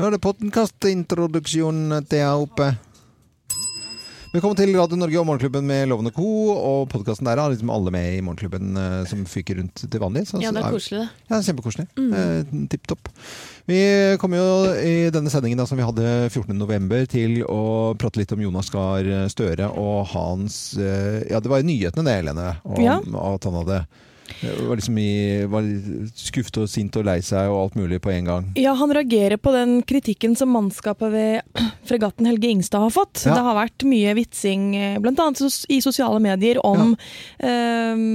Nå er det podkastintroduksjon til her oppe. Velkommen til Radio Norge og Morgenklubben med Lovende Co. Og podkasten der har liksom alle med i Morgenklubben eh, som fyker rundt til vanlig. Så- Ja, det er koselig, det. Ja, kjempekoselig. Mm. Eh, Tipp topp. Vi kommer jo i denne sendingen da, som vi hadde 14.11. til å prate litt om Jonas Gahr Støre og hans eh, Ja, det var i nyhetene det, Helene. Om Ja. at han hadde var liksom i, var skuffet og sint og lei seg og alt mulig på en gang. Ja, han reagerer på den kritikken som mannskapet ved fregatten Helge Ingstad har fått. Ja. Det har vært mye vitsing, bl.a. blant annet i sosiale medier, om, eh,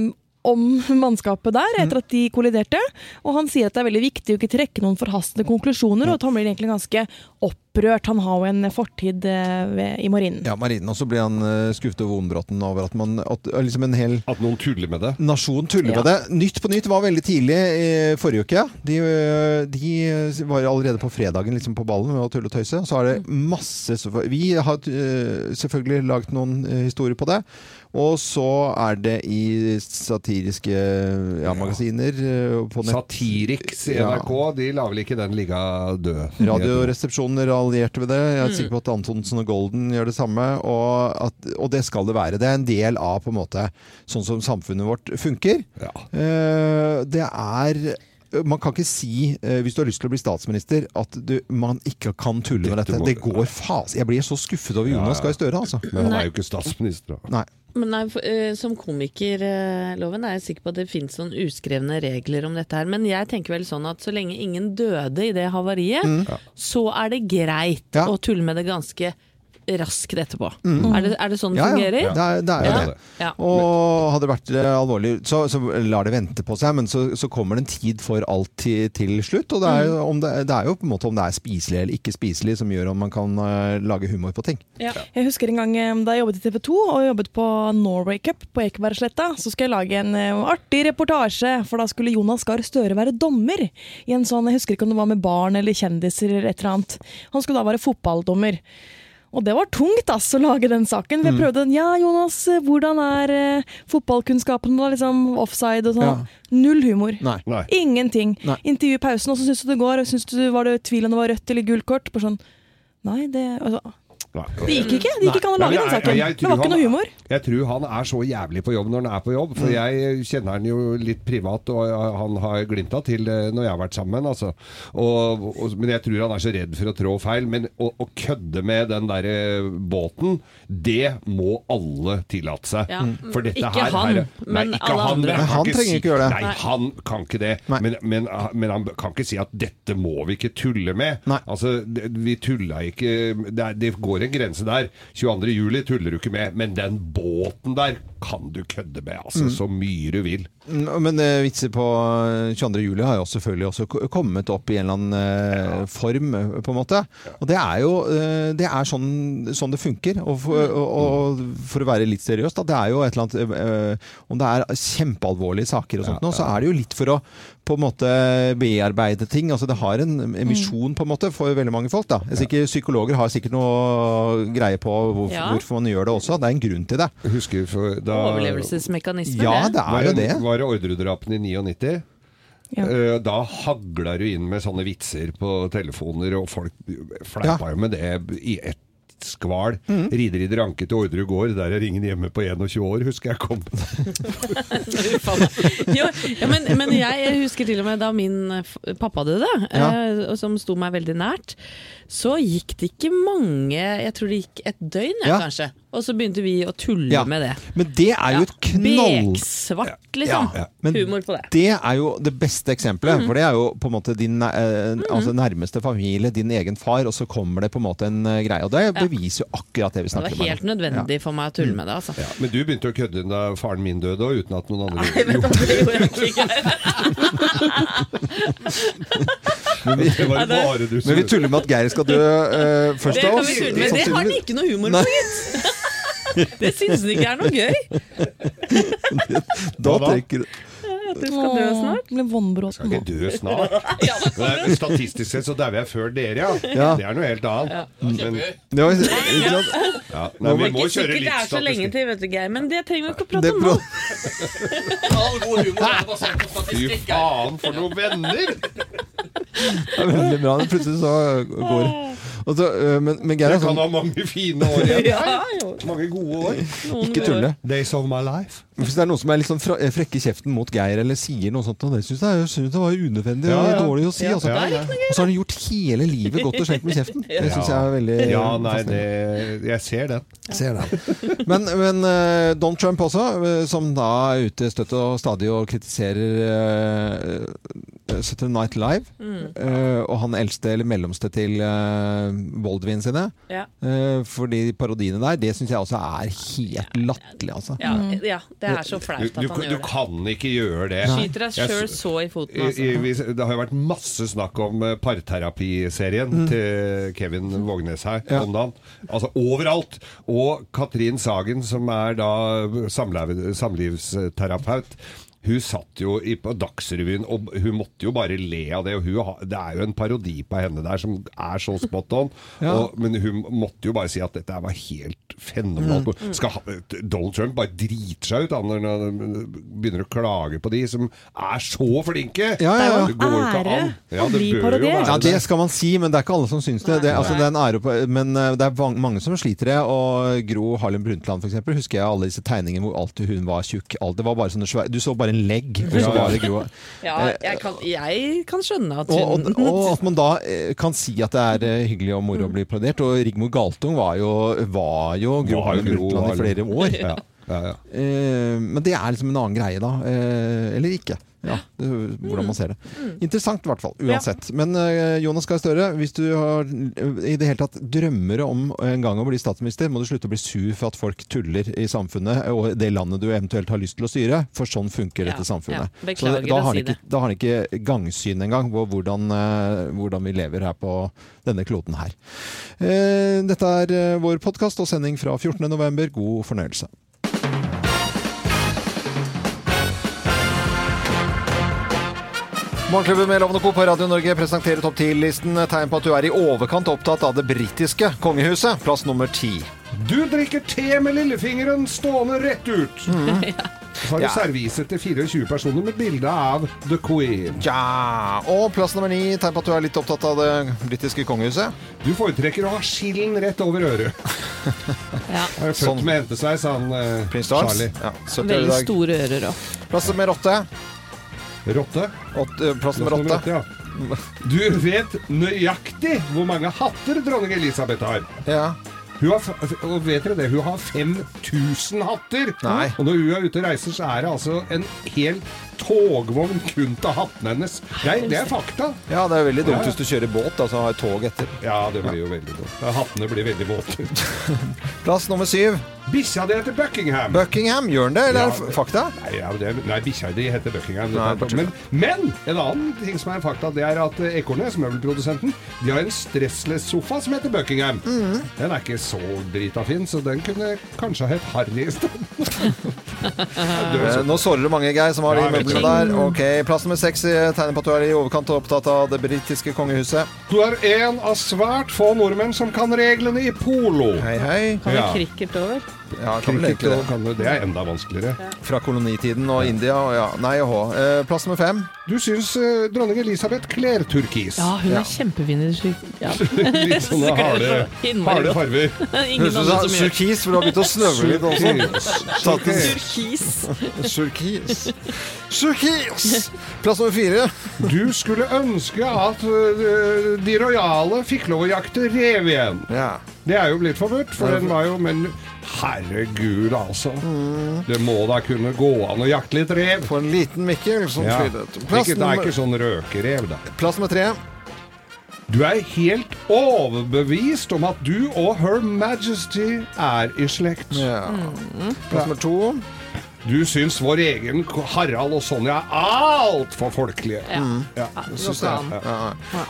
om mannskapet der, Mm. etter at de kolliderte. Og han sier at det er veldig viktig å ikke trekke noen forhastede konklusjoner, og at han blir egentlig ganske opprørt. Han har jo en fortid eh, ved, i marinen. Ja, marinen. Og så blir han eh, skuffet og vondbråten over at man at liksom en hel At noen tuller med det. Nasjon tuller Ja. med det. Nytt på nytt var veldig tidlig i forrige uke. De, de var allerede på fredagen liksom på ballen med å tulle og tøyse. Så er det masse Vi har selvfølgelig laget noen historier på det. Og så er det i satiriske ja, magasiner ø, på nett. Satiriks i Ja. NRK, de lar vel ikke den ligge død? Radioresepsjonen raljerte ved det. Jeg er Mm. sikker på at Antonsen og Golden gjør det samme. Og, at, og det skal det være. Det er en del av på en måte sånn som samfunnet vårt funker. Ja. Eh, det er man kan ikke si, eh, hvis du har lyst til å bli statsminister, at du, man ikke kan tulle med Dette. Det går fas. Jeg blir så skuffet over Jonas ja. Gahr Støre, altså. Men han er jo ikke statsminister. da. Nei. Men nei, for, uh, som komiker, uh, Loven, er jeg sikker på at det finnes noen uskrevne regler om dette her. Men jeg tenker vel sånn at så lenge ingen døde i det havariet, så er det greit Mm. Ja. å tulle med det ganske raskt etterpå. Er, det, er det sånn det Mm. Ja, ja. fungerer? Det er, det er jo Ja. det. Ja. Og hadde det vært eh, alvorlig, så, så lar det vente på seg, men så, så kommer det en tid for alt til, til slutt. Og det er, jo, om det, det er jo på en måte om det er spiselig eller ikke spiselig som gjør om man kan uh, lage humor på ting. Ja. Jeg husker en gang eh, da jeg jobbet i TV 2 og jobbet på Norway Cup på Ekebergsletta, så skulle jeg lage en uh, artig reportasje, for da skulle Jonas Gahr Støre være dommer. I en sånn, Jeg husker ikke om det var med barn eller kjendiser eller et eller annet. Han skulle da være fotballdommer. Og det var tungt ass, å lage den saken. Vi prøvde den. Ja, Jonas, hvordan er eh, fotballkunnskapen? da, liksom Offside og sånn. Ja. Null humor. Nei. Nei. Ingenting. Nei. Intervju i pausen, og så syns du det går? Syns du var det tvil om det var rødt eller gult kort? Bare sånn Nei, det altså. Det gikk ikke. Det gikk ikke an å lage den jeg- saken. jeg Det var ikke noe humor. Jeg tror han er så jævlig på jobb når han er på jobb, Mm. for jeg kjenner han jo litt privat, og han har glimta til eh, når jeg har vært sammen, altså. Og, og, men jeg tror han er så redd for å trå feil. Men å, å kødde med den derre båten, det må alle tillate seg. Ja. For dette Ikke her, han, her, men nei, ikke alle han, andre. Han, han trenger si- ikke gjøre det. Nei, han kan ikke det. Men, men, men han kan ikke si at 'dette må vi ikke tulle med'. Nei. Altså, det, vi tulla ikke det, det går en grense der. 22. juli tuller du ikke med, men den båten der kan du kødde med, altså. Mm. Så mye du vil. Mm, Men eh, vitser på 22. juli har jo selvfølgelig også kommet opp i en eller annen eh, form, eh, på en måte. Og det er jo eh, det er sånn, sånn det funker. Og for, og, og for å være litt seriøs, da. Det er jo et eller annet eh, Om det er kjempealvorlige saker og sånt nå, så er det jo litt for å på en måte bearbeide ting. Altså Det har en emisjon på en måte for veldig mange folk. da. Sikkert, psykologer har sikkert noe greie på hvor, Ja. hvorfor man gjør det også. Det er en grunn til det. Husker for, da Overlevelsesmekanisme. Ja, det var, er jo det. var det ordredrapene i 99? Ja. Eh, Da hagla du inn med sånne vitser på telefoner, og folk fleipa jo med det i ett skval. Mm. i dranke til Ordre gård, der er ingen hjemme på 21 år, husker jeg kom. jo, ja, men, men jeg, jeg husker til og med da min pappa døde, eh, og som sto meg veldig nært, så gikk det ikke mange Jeg tror det gikk et døgn, ja, kanskje. Og så begynte vi å tulle Ja. med det. Men det er jo et knall... Beksvart, liksom. Ja, men Humor på det. Det er jo det beste eksempelet. Mm. For det er jo på en måte din eh, altså nærmeste familie, din egen far, og så kommer det på en måte en eh, greie. Og det beviser jo akkurat det vi Det snakker var Det var helt nå. nødvendig for meg å tulle med det, altså. Ja, men du begynte å kødde da faren min døde, og uten at noen andre Nei, det gjorde ikke. Men som Men vi tuller med at Geir skal dø uh, først Det av oss. Men. Det har han ikke noe humor på, gitt. Det syns han ikke er noe gøy. Da tenker da? trekker At du skal dø snart. Blir vannbråten Skal ikke dø snart. Men statistisk sett så dauer jeg før dere, ja. Ja. Det er noe helt annet. Men, det var, ikke sant? ja. Nei, vi må Ikke kjøre sikkert det litt er så lenge statistikk. til, vet du, Geir, men det trenger vi ikke å prate Det om nå. pro- All god humor er basert på Fy statistikk. faen, for noen venner! Det er veldig bra. Plutselig så går. Og så, øh, men, men Geir Jeg er kan sånn ha mange fine år igjen. Ja, jo. Mange gode år. Noen Ikke tulle. Days of my life. Hvis det er noen som er litt sånn frekke i kjeften mot Geir, eller sier noe sånt, og det syns jeg, synes det var unødvendig Ja, og ja. dårlig å si. Altså. Ja, Og så har han gjort hele livet godt og slengt med kjeften. Det syns jeg er veldig Ja, nei, det, jeg ser den. Ser det. Men, men uh, Donald Trump også, eh, som da er ute støtt og stadig og kritiserer uh, Saturday Night Live, eh, og han eldste eller mellomste til uh, Baldwin sine. Ja. Uh, for de parodiene der, det syns jeg også er helt latterlig, altså. Ja, ja, det er så Du, flaut at han du gjør det. Du kan ikke gjøre det. Skyter deg sjøl så i foten, altså. i, det har jo vært masse snakk om parterapiserien parterapiserien til Kevin Vågnes her Ja. om dagen. Altså overalt! Og Katrin Sagen, som er da samlev, samlivsterapeut. Hun satt jo i, på Dagsrevyen, og hun måtte jo bare le av det. Og hun, det er jo en parodi på henne der som er så spot on. Ja. Og, men hun måtte jo bare si at dette var helt fenomenalt. Mm. Skal ha, Donald Trump bare driter seg ut når han begynner å klage på de som er så flinke! Ja, ja, ja. Det er går jo ikke an. Ja, det bør jo være Ja, det skal man si, men det er ikke alle som syns det. det, altså, det er en ære på, men eh, det er mange som sliter det. Og Gro Harlem Brundtland, for eksempel, husker jeg alle disse tegningene hvor alltid hun var tjukk. Alt, det var bare sånne svære, du så bare en legg, og så var det Gro. Ja, jeg kan, jeg kan skjønne at Og, og, og at man da eh, kan si at det er eh, hyggelig og moro å bli applaudert. Og Rigmor Galtung var jo, var jo Gro Harlem Brundtland i flere år. Ja, ja, ja. Eh, men det er liksom en annen greie, da. Eh, eller ikke. Ja, det, hvordan man ser det. Interessant i hvert fall, uansett. Men eh, Jonas Gahr Støre, hvis du har eh, i det hele tatt drømmer om en gang å bli statsminister, må du slutte å bli sur for at folk tuller i samfunnet og det landet du eventuelt har lyst til å styre, for sånn funker Ja, dette samfunnet. ja. Beklager Så da å har ikke, da har han ikke gangsyn engang på hvordan, eh, hvordan vi lever her på denne kloden her. Eh, dette er eh, vår podkast og sending fra 14.11. God fornøyelse. Morgenklubben med Lovende Co. på Radio Norge presenterer topp 10-listen tegn på at du er i overkant opptatt av det britiske kongehuset. Plass nummer ti. Du drikker te med lillefingeren stående rett ut. Så har du Ja. serviset til 24 personer med bilde av The Queen. Ja, Og plass nummer ni, tegn på at du er litt opptatt av det britiske kongehuset. Du foretrekker å ha skillen rett over øret. ja, Jeg er født Sånn. med hentesveis, han eh, Prins Charles. Charlie. Ja, 70 år i Veldig store ører òg. Plass nummer åtte. Rotte. Åt- eh, plass nummer åtte. Ja. Du vet nøyaktig hvor mange hatter dronning Elisabeth har. Ja. Hun har, og vet dere det, hun har 5000 hatter! Nei. Og når hun er ute og reiser, så er det altså en hel togvogn kun til hattene hennes. Nei, det er fakta. ja, det er veldig dumt ja. hvis du kjører båt, altså har tog etter. Ja, det blir jo veldig dumt. Hattene blir veldig våte. Plass nummer syv. Bikkja di heter Buckingham. Buckingham, gjør den det, eller Ja, er fakta? Nei, ja, det, nei bikkja di heter Buckingham. Nei, er- men, men en annen ting som er fakta, det er at eh, Ekornes, møbelprodusenten, de har en stressless-sofa som heter Buckingham. Mm. Den er ikke så drita fin, så den kunne kanskje ha hett Harry i stedet. Eh, Nå sårer du mange, Geir, som har de Ja, jeg vet møblene der. Ok, Plass nummer seks eh, tegner på at du er i overkant opptatt av det britiske kongehuset. Du er en av svært få nordmenn som kan reglene i polo. Hei, hei. Kan vi Ja. cricket over? Ja, kan vel Cricket egentlig og det. kan det er enda vanskeligere. Fra kolonitiden og India og ja. Nei og hå. Eh, Plass nummer fem. Du syns eh, dronning Elisabeth kler turkis. Ja, hun Ja. er kjempefin i det slik. Ja. Litt sånne harde, Innmari harde godt. farger. Ingen Høres ut andre som som gjør turkis, for du har begynt å snøvle litt også. Tatt en turkis. Turkis. Turkis! Plass nummer fire. Du skulle ønske at eh, de rojale fikk lov å jakte rev igjen. Ja. Det er jo blitt forbudt, for den var jo Men herregud, altså. Det må da kunne gå an å jakte litt rev. På en liten Mikkel som Ja. Plass Ikke, det er ikke sånn røkerev, da. plass nummer tre. Du er helt overbevist om at du og Her Majesty er i slekt. Ja. Plass nummer to. Du syns vår egen Harald og Sonja er altfor folkelige. Ja. Ja. Ja, Syns det. Ja.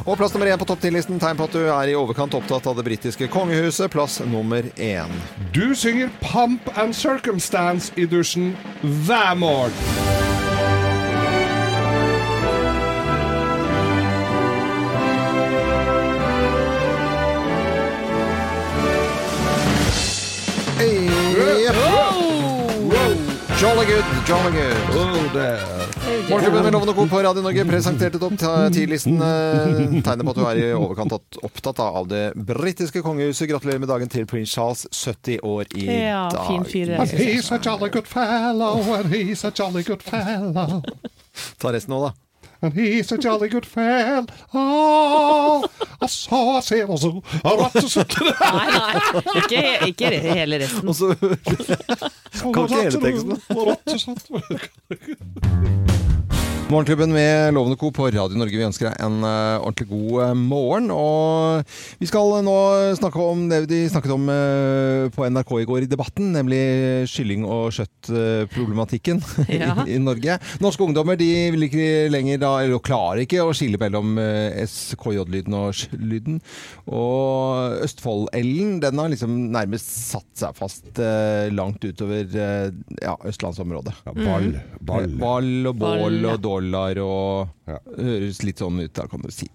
Og plass nummer én på topp ti-listen. Tegn på at du er i overkant opptatt av det britiske kongehuset. Plass nummer én. Du synger Pump and Circumstance i dusjen hver morgen. Jolly good, jolly good. Oh, Morgenklubben med Lovende Co. på Radio Norge presenterte topp ti-listen. eh, Tegner på at du er i overkant opptatt av det britiske kongehuset. Gratulerer med dagen til prins Charles, 70 år i dag. Ja, fin fyr. He's a jolly good fellow, and he's a jolly good fellow. Ta resten nå, da. And he's a jolly good fan. Oh, I saw a sailor so. Nei, nei, ikke, he- ikke re- hele resten. Og så Kan ikke hele teksten. Morgenklubben med Lovende Co. på Radio Norge. Vi ønsker deg en uh, ordentlig god uh, morgen. Og vi skal nå snakke om det de snakket om på NRK i går i Debatten, nemlig kylling- og kjøttproblematikken Ja. i Norge. Norske ungdommer de vil ikke lenger da, eller klarer ikke å skille mellom SKJ-lyden og sj-lyden. Og Østfold-L-en den har liksom nærmest satt seg fast langt utover ja, østlandsområdet. Ja, ball, ball. Ball og bål Ball, ja. Dollar og Ja. Høres litt sånn ut, da, kan du si.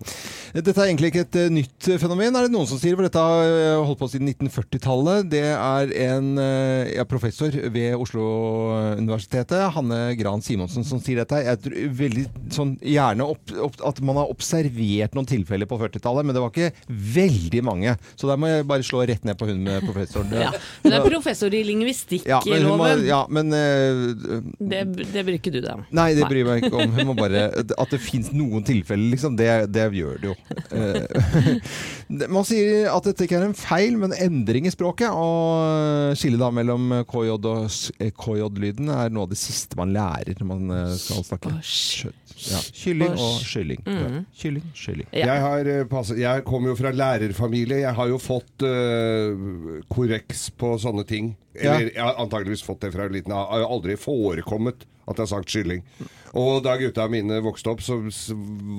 Dette er egentlig ikke et eh, nytt fenomen, er det noen som sier, for dette har eh, holdt på siden 1940-tallet. Det er en eh, ja, professor ved Oslo universitetet, Hanne Gran Simonsen, som sier dette. Jeg tror veldig sånn gjerne opp, opp, at man har observert noen tilfeller på 40-tallet, men det var ikke veldig mange. Så der må jeg bare slå rett ned på hun med professoren. Ja. Hun er professor i lingvistikk Ja, i loven. må, loven. ja, men uh, Det, det bryr ikke du deg om. Nei, det bryr jeg meg ikke om. Hun må bare, at det fins noen tilfeller, liksom, det, det gjør det jo. Eh, Man sier at dette ikke er en feil, men endring i språket. Og skillet da mellom KJ og eh, KJ-lyden er noe av det siste man lærer når man eh, skal snakke. Ja. Kylling og kylling. Mm. Ja. Kylling, kylling. Ja. Jeg, har, eh, jeg kommer jo fra lærerfamilie. Jeg har jo fått uh, korreks på sånne ting. Ja. Eller jeg har antageligvis fått det fra liten Jeg har jo aldri forekommet at jeg har sagt kylling. Og da gutta mine vokste opp, så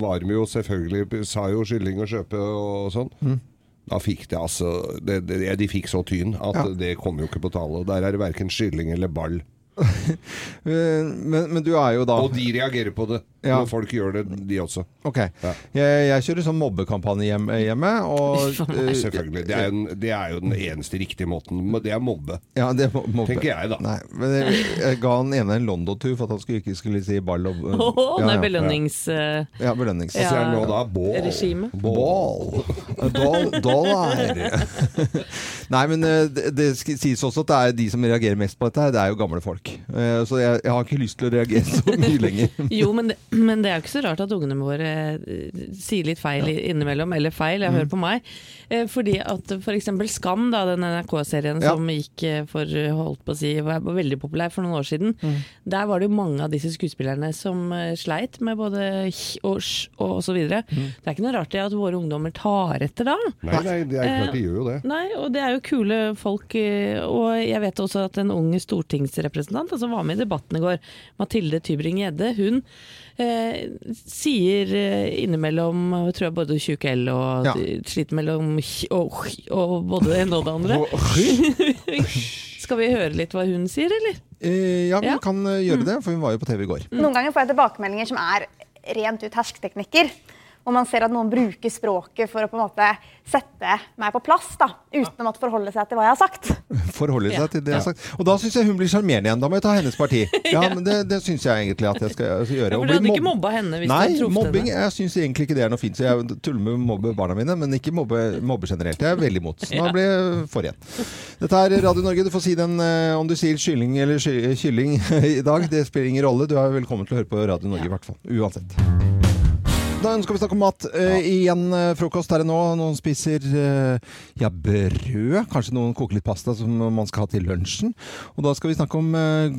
var de jo selvfølgelig Sa jo kylling og kjøpe og sånn. Mm. Da fikk de altså det, det, De fikk så tyn at Ja. det kom jo ikke på tale. Der er det verken kylling eller ball. Eh, Men, men du er jo da Og de reagerer på det Ja. Men folk gjør det, de også. Ok. Ja. Jeg, jeg kjører sånn mobbekampanje hjemme. hjemme og, eh, Selvfølgelig. Det er, jo den- det er jo den eneste riktige måten. Det er mobbe. Ja, det er mobbe. Tenker jeg, da. Nei, men jeg, jeg ga han ene en London-tur for at han skulle, ikke skulle si ball og ja, det er ja. belønnings... eh, Ja, belønnings. Og så er det nå da ball. regime. Ball. Doll, dollar. Nei, men eh, det, det sies også at det er de som reagerer mest på dette, her, det er jo gamle folk. Eh, Så jeg, jeg har ikke lyst til å reagere så mye lenger. Jo, men det, men det er jo ikke så rart at ungene våre eh, sier litt feil ja. innimellom, eller feil, Mm. jeg hører på meg. Eh, Fordi at f.eks. Skam, da, den NRK-serien Ja. som gikk eh, for holdt på å si, var veldig populær for noen år siden, Mm. der var det jo mange av disse skuespillerne som sleit med både h og sj og osv. videre. Mm. Det er ikke noe rart det at våre ungdommer tar etter da. Nei, nei, det er klart de gjør jo det. Nei, og det er jo kule folk. Og jeg vet også at en ung stortingsrepresentant som var med i debatten i går, Mathilde Tybring-Gjedde, hun eh, sier eh, innimellom tror jeg både tjukk L og Ja. sliter mellom og, og både det ene og det andre. Skal vi høre litt hva hun sier, eller? Eh, Ja, vi Ja. kan eh, gjøre det, for hun var jo på TV i går. Noen ganger får jeg tilbakemeldinger som er rent ut hersketeknikker. Hvor man ser at noen bruker språket for å på en måte sette meg på plass, da, uten å måtte forholde seg til hva jeg har sagt. Forholde seg Ja. til det jeg har sagt. Og da syns jeg hun blir sjarmerende igjen. Da må jeg ta hennes parti. Ja, men Det, det syns jeg egentlig at jeg skal gjøre. Ja, Og for du hadde ikke mobba henne hvis Nei, du hadde truffet mobbing henne? jeg syns egentlig ikke det er noe fint. Så jeg tuller med å mobbe barna mine, men ikke mobbe, mobbe generelt. Jeg er veldig imot. Så nå blir jeg for igjen. Dette er Radio Norge. Du får si den eh, om du sier kylling eller kylling i dag. Det spiller ingen rolle. Du er velkommen til å høre på Radio Norge i hvert fall. Uansett. Da ønsker vi å snakke om mat. Eh, igjen uh, frokost her og nå. Noen spiser uh, ja, brød. Kanskje noen koker litt pasta som man skal ha til lunsjen. Og da skal vi snakke om eh,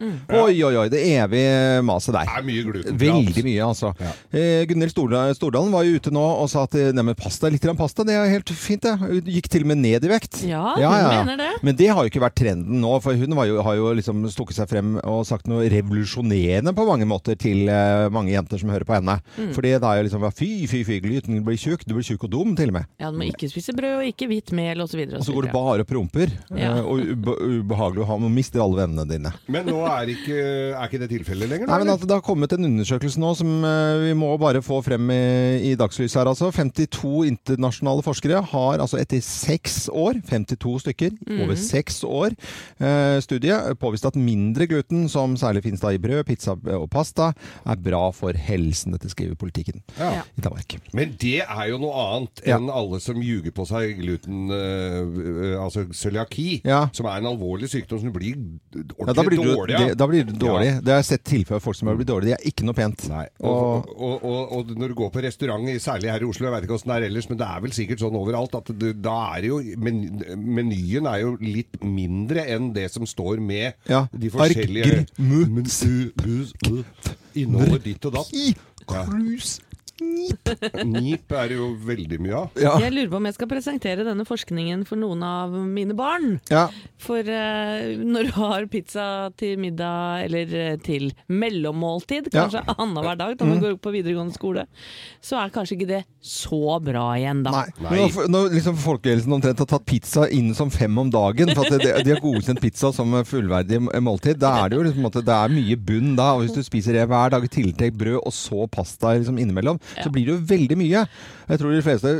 gluten. Oi, oi, oi. Det evige maset der. Det er mye gluten. Veldig mye, altså. Ja. Eh, Gunhild Stordalen, Stordalen var jo ute nå og sa at eh, nei, men pasta, litt pasta, det er helt fint, det. Hun Gikk til og med ned i vekt. Ja, hun mener det. Men det har jo ikke vært trenden nå, for hun var jo, har jo liksom stukket seg frem og sagt noe revolusjonerende på mange måter til eh, mange jenter som hører på henne. Mm. Fordi det er jo liksom fy, fy, fy, gluten blir tjukk, du blir tjukk og dum, til og med. Ja, du må ikke spise brød og ikke hvitt mel osv. Og så går du bare og promper. Ja. eh, Og ube ubehagelig å ha, og mister alle vennene dine. Men nå er ikke, er ikke det tilfellet lenger? Nei, men at Det har kommet en undersøkelse nå som eh, vi må bare få frem i, i dagslyset her. altså. 52 internasjonale forskere har altså etter seks år, 52 stykker, over seks år, eh, studiet påvist at mindre gluten, som særlig finnes da i brød, pizza og pasta, er bra for helsen. Dette skriver politikken Ja. i Danmark. Men det er jo noe annet Ja. enn alle som ljuger på seg gluten, øh, øh, altså cøliaki, Ja. som er en alvorlig sykdom som blir Ja, ordentlig da blir du, dårlig det, da blir du dårlig. Det har jeg sett tilfeller av folk som har blitt dårlige. Det er ikke noe pent. Og, og, og, og når du går på restaurant, særlig her i Oslo, jeg vet ikke hvordan det er ellers, men det er vel sikkert sånn overalt, at du, da er det jo men, Menyen er jo litt mindre enn det som står med Ja. de forskjellige Ark, gr, mu, Inneholder ditt og datt. Ja. krus, nip. Nip er det jo veldig mye av. Ja. Jeg lurer på om jeg skal presentere denne forskningen for noen av mine barn. ja. For eh, når du har pizza til middag, eller eh, til mellommåltid, Ja. kanskje annenhver dag da man går opp på videregående skole, så er kanskje ikke det så bra igjen da. Nei. Nei. Når, når liksom Folkehelsen omtrent har tatt pizza inn som fem om dagen, for at de, de har godkjent pizza som fullverdig måltid, da er det jo liksom det er mye bunn da. Og hvis du spiser det hver dag i tillegg brød og så pasta liksom innimellom, så blir det jo veldig mye. Jeg tror de fleste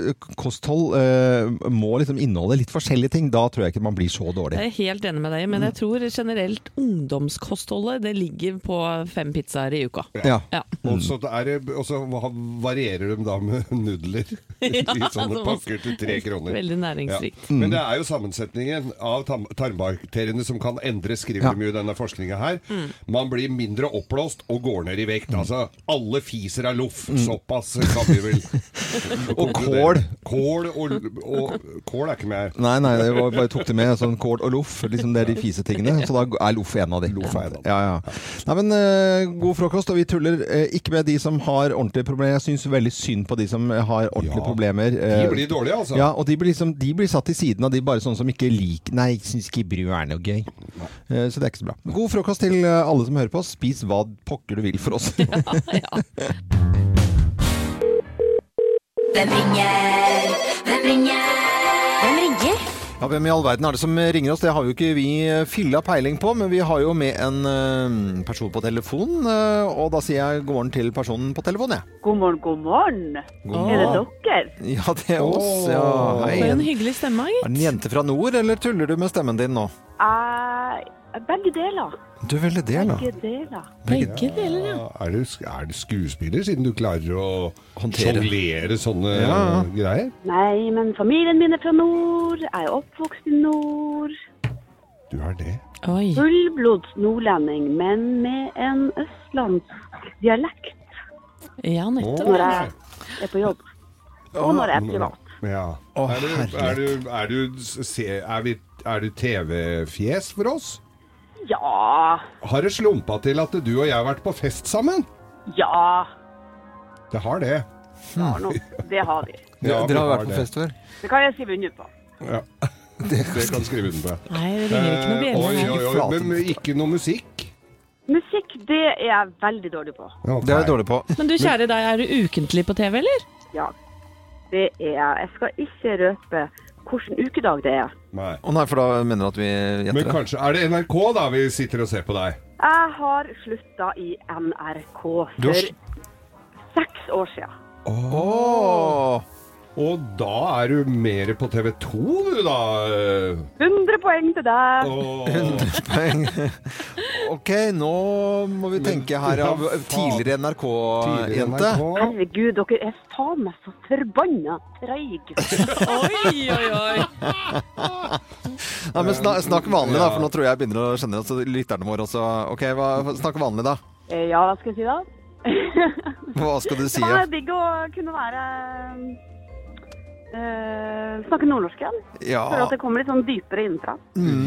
kosthold eh, må liksom inneholde litt forskjellige ting. Da tror jeg ikke man blir så dårlig. Jeg er helt enig med deg, men jeg tror generelt ungdomskostholdet det ligger på fem pizzaer i uka. Ja. Ja. Er og så varierer de da med nudler i sånne så- pakker til tre kroner. Veldig Ja. næringsrikt. Men det er jo sammensetningen av tarmbakteriene som kan endre, skriver Ja. i denne forskninga her. Man blir mindre oppblåst og går ned i vekt. Altså, alle fiser av loff. Såpass kan vi vel Og kål. Kål og, og Kål er ikke med her. Nei, nei, jeg bare tok det med. Sånn kål og loff. Liksom det er de fise tingene. Så da er loff en av de. Loff er en av de. Ja, ja. Nei, men uh, god frokost. Og vi tuller uh, ikke med de som har ordentlige problemer. Jeg syns veldig synd på de som har ordentlige Ja. problemer. De eh, blir dårlige, altså. Ja, og de blir, liksom, de blir satt til siden av de bare sånne som ikke liker Nei, jeg syns ikke brød er noe gøy. Eh, Så det er ikke så bra. God frokost til alle som hører på. Spis hva pokker du vil for oss. ja, Ja. Hvem ringer? Hvem ringer? Hvem ringer? Ja, Hvem i all verden er det som ringer oss? Det har jo ikke vi eh, filla peiling på, men vi har jo med en eh, person på telefon. eh, og da sier jeg god morgen til personen på telefon, jeg. God morgen, god morgen. God Er det dere? Ja, det er oss. Ja, hei. For en hyggelig stemme, Er det en jente fra nord, eller tuller du med stemmen din nå? Eh, begge deler. Du er veldig del, da. Begge deler. Begge deler, ja. Er du, er du skuespiller, siden du klarer å Håndtere. sjonglere sånne Ja. greier? Nei, men familien min er fra nord. Jeg er oppvokst i nord. Du er det? Oi. Fullblods nordlending, men med en østlandsk dialekt Ja, nettopp. når jeg er på jobb. Og når jeg er privat. Ja. Å, er, du, er, du, er, du, er, vi, er du TV-fjes for oss? Ja, Har det slumpa til at du og jeg har vært på fest sammen? ja, Det har det. det har, noe. det har vi. Ja, Dere har vært på fest før? Det kan jeg skrive under på. Ja. Det kan skrive under på. Nei, det ringer ikke noe Eh, oi, oi, oi, men ikke noe musikk? Musikk, det er jeg veldig dårlig på. Ja, Det er jeg dårlig på. Men du kjære deg, er du ukentlig på TV, eller? Ja, det er jeg. Jeg skal ikke røpe hvilken ukedag det er. Nei. Å nei, for da mener du at vi Men gjetter det? kanskje Er det NRK da vi sitter og ser på deg? Jeg har slutta i NRK Du har for seks år siden. Åh. Og da er du mer på TV 2 du da? 100 poeng til deg. Åh. Poeng. Ok, nå må vi tenke her av tidligere NRK-jente. NRK. Herregud, dere er faen meg så forbanna treige. Oi, oi, oi. Nei, men snak, snakk vanlig, da, for nå tror jeg jeg begynner å skjønne at lytterne våre også. Ok, hva, snakk vanlig, da. Eh, Ja, hva skal jeg si da? Hva skal du si? Det er var digg å kunne være eh, Snakke nordnorsk igjen. Ja. Føler at det kommer litt sånn dypere innenfra.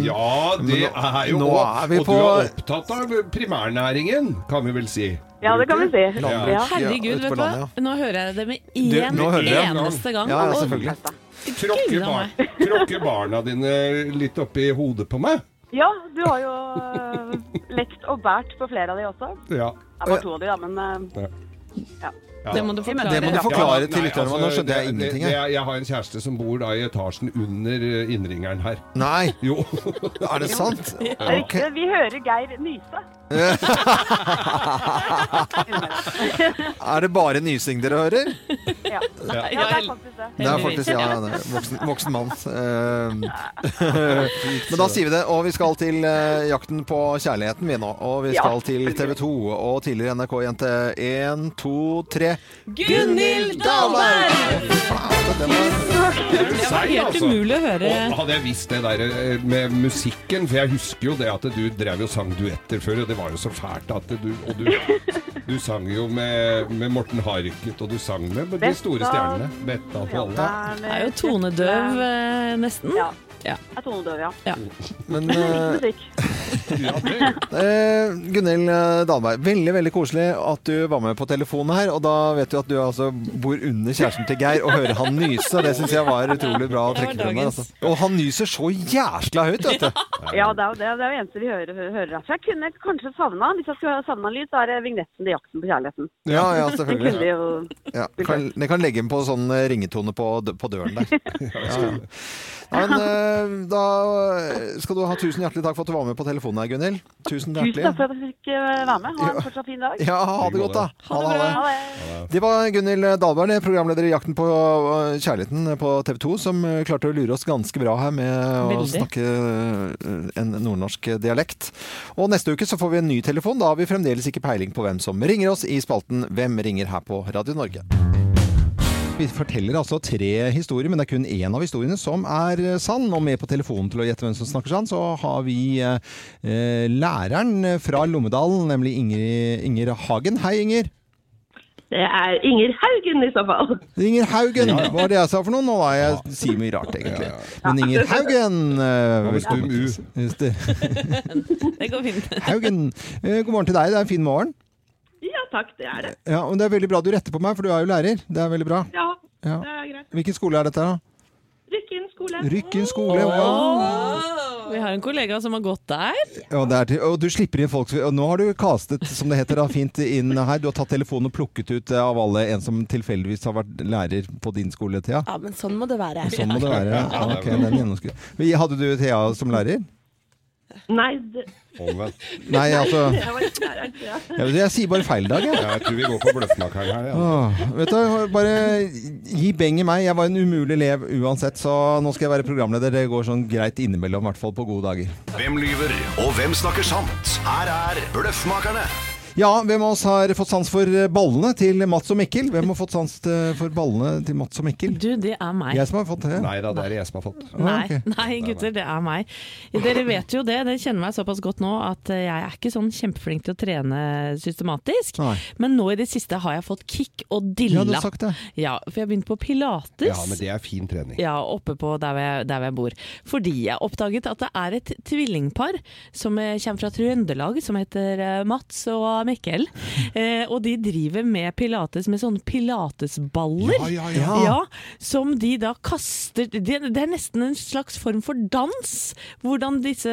Ja, det nå- er jo nå er vi Og på- du er opptatt av primærnæringen, kan vi vel si. Ja, det kan vi si. Landet. Ja. Herregud, Ja, på vet du hva? Nå hører jeg det med én eneste gang. Ja, ja, selvfølgelig. Tråkker, bar tråkker barna dine litt oppi hodet på meg? Ja, du har jo eh, lekt og bært på flere av de også. Ja. Det var to av de, da, men Det må du Det forklare. må du forklare til lytterne, altså, nå skjønte jeg ingenting. det- jeg. Jeg, har en kjæreste som bor da i etasjen under eh, innringeren her. Nei, Jo. er det sant? Er Vi hører Geir nyse. Er det bare nysing dere hører? Ja. ja. ja, det er faktisk det. Det er faktisk ja, det er voksen, voksen mann. Eh, Men da sier vi det. Og vi skal til eh, jakten på kjærligheten, vi nå. Og vi skal til TV 2 og tidligere NRK-jente. Én, to, tre. Gunhild Dahlberg! Det var helt umulig å høre. Og hadde jeg visst det der eh, med musikken, for jeg husker jo det at du drev jo sang duetter før, og det var jo så fælt at du Og du, du sang jo med, med Morten Harket, og du sang med de store stjernene. Betta og alle. Det er jo tonedøv, eh, nesten. Ja. Ja. Jeg er tonedøv, ja. Men uh. Ja. Eh, Gunhild eh, Dahlberg, veldig veldig koselig at du var med på telefonen her. Og da vet du at du altså bor under kjæresten til Geir og hører han nyse. Det syns jeg var utrolig bra å trekke frem. Altså. Og han nyser så jæskla høyt, vet du. Ja, det er jo det, det er jo eneste vi hører, hører Så Jeg kunne kanskje savna Hvis jeg skulle savna en lyd, så er det vignetten til 'Jakten på kjærligheten'. Ja, ja, selvfølgelig. Den jo Ja, kan, jeg kan legge den på sånn eh, ringetone på, på døren der. Ja, ja. Men eh, da skal du ha tusen hjertelig takk for at du var med på telefonen her, Gunhild. Tusen hjertelig. Tusen takk for at jeg fikk eh, være med. Ha en fortsatt fin dag. Ja, ha det godt, da. Ha det, ha det. Var Gunhild Dahlberg, programleder i Jakten på øh, kjærligheten på TV 2, som klarte å lure oss ganske bra her med å Veldig. snakke øh, en nordnorsk dialekt. Og neste uke så får vi en ny telefon. Da har vi fremdeles ikke peiling på hvem som ringer oss i spalten Hvem ringer her på Radio Norge. Vi forteller altså tre historier, men det er kun én av historiene som er sann. Og med på telefonen til å gjette hvem som snakker sann, så har vi eh, læreren fra Lommedalen, nemlig Inger, Inger Hagen. Hei, Inger. Det er Inger Haugen i så fall. Inger Haugen, hva var det jeg sa for noe nå? da? Jeg sier mye rart, egentlig. Men Inger Haugen eh, velkommen. Det går fint. Haugen, eh, god morgen til deg. Det er en fin morgen. Ja takk, det er det. Ja, og Det er veldig bra du retter på meg, for du er jo lærer. Det er veldig bra. Ja, Ja. det er greit. Hvilken skole er dette? da? Rykken skole. Rykken skole. Wow. Vi har en kollega som har gått der. Ja, det er til, og du slipper inn folk Og nå har du castet, som det heter, da, fint inn her. Du har tatt telefonen og plukket ut eh, av alle en som tilfeldigvis har vært lærer på din skole, Thea. Ja, men sånn må det være. Sånn må det være. Ja, ok, den. Hadde du Thea som lærer? Nei, det, Omvendt. Nei, altså jeg ikke. Ja. jeg, jeg sier bare feil dag, jeg. Ja, jeg tror vi går på bløffmakeren her. Ja. Åh, vet du, bare gi beng i meg. Jeg var en umulig elev uansett, så nå skal jeg være programleder. Det går sånn greit innimellom, i hvert fall på gode dager. Hvem lyver, og hvem snakker sant? Her er Bløffmakerne. Ja, hvem av oss har fått sans for eh, ballene til Mats og Mikkel? Hvem har fått sans eh, for ballene til Mats og Mikkel? Du, det er meg. Jeg som har fått det. Nei da, det er det jeg som har fått. Nei, ok. nei, gutter, det er meg. Dere vet jo det, dere kjenner meg såpass godt nå at eh, jeg er ikke sånn kjempeflink til å trene systematisk. Nei. Men nå i det siste har jeg fått kick og dilla. Ja, du har sagt det. Ja, for jeg har begynt på pilates. Ja, men det er fin trening. Ja, oppe på der hvor, jeg, der jeg bor. Fordi jeg oppdaget at det er et tvillingpar som kommer fra Trøndelag, som heter Mats og Mikkel. Eh, og de driver med pilates med sånne pilatesballer. Ja, ja, ja. som de da kaster det, det er nesten en slags form for dans. Hvordan disse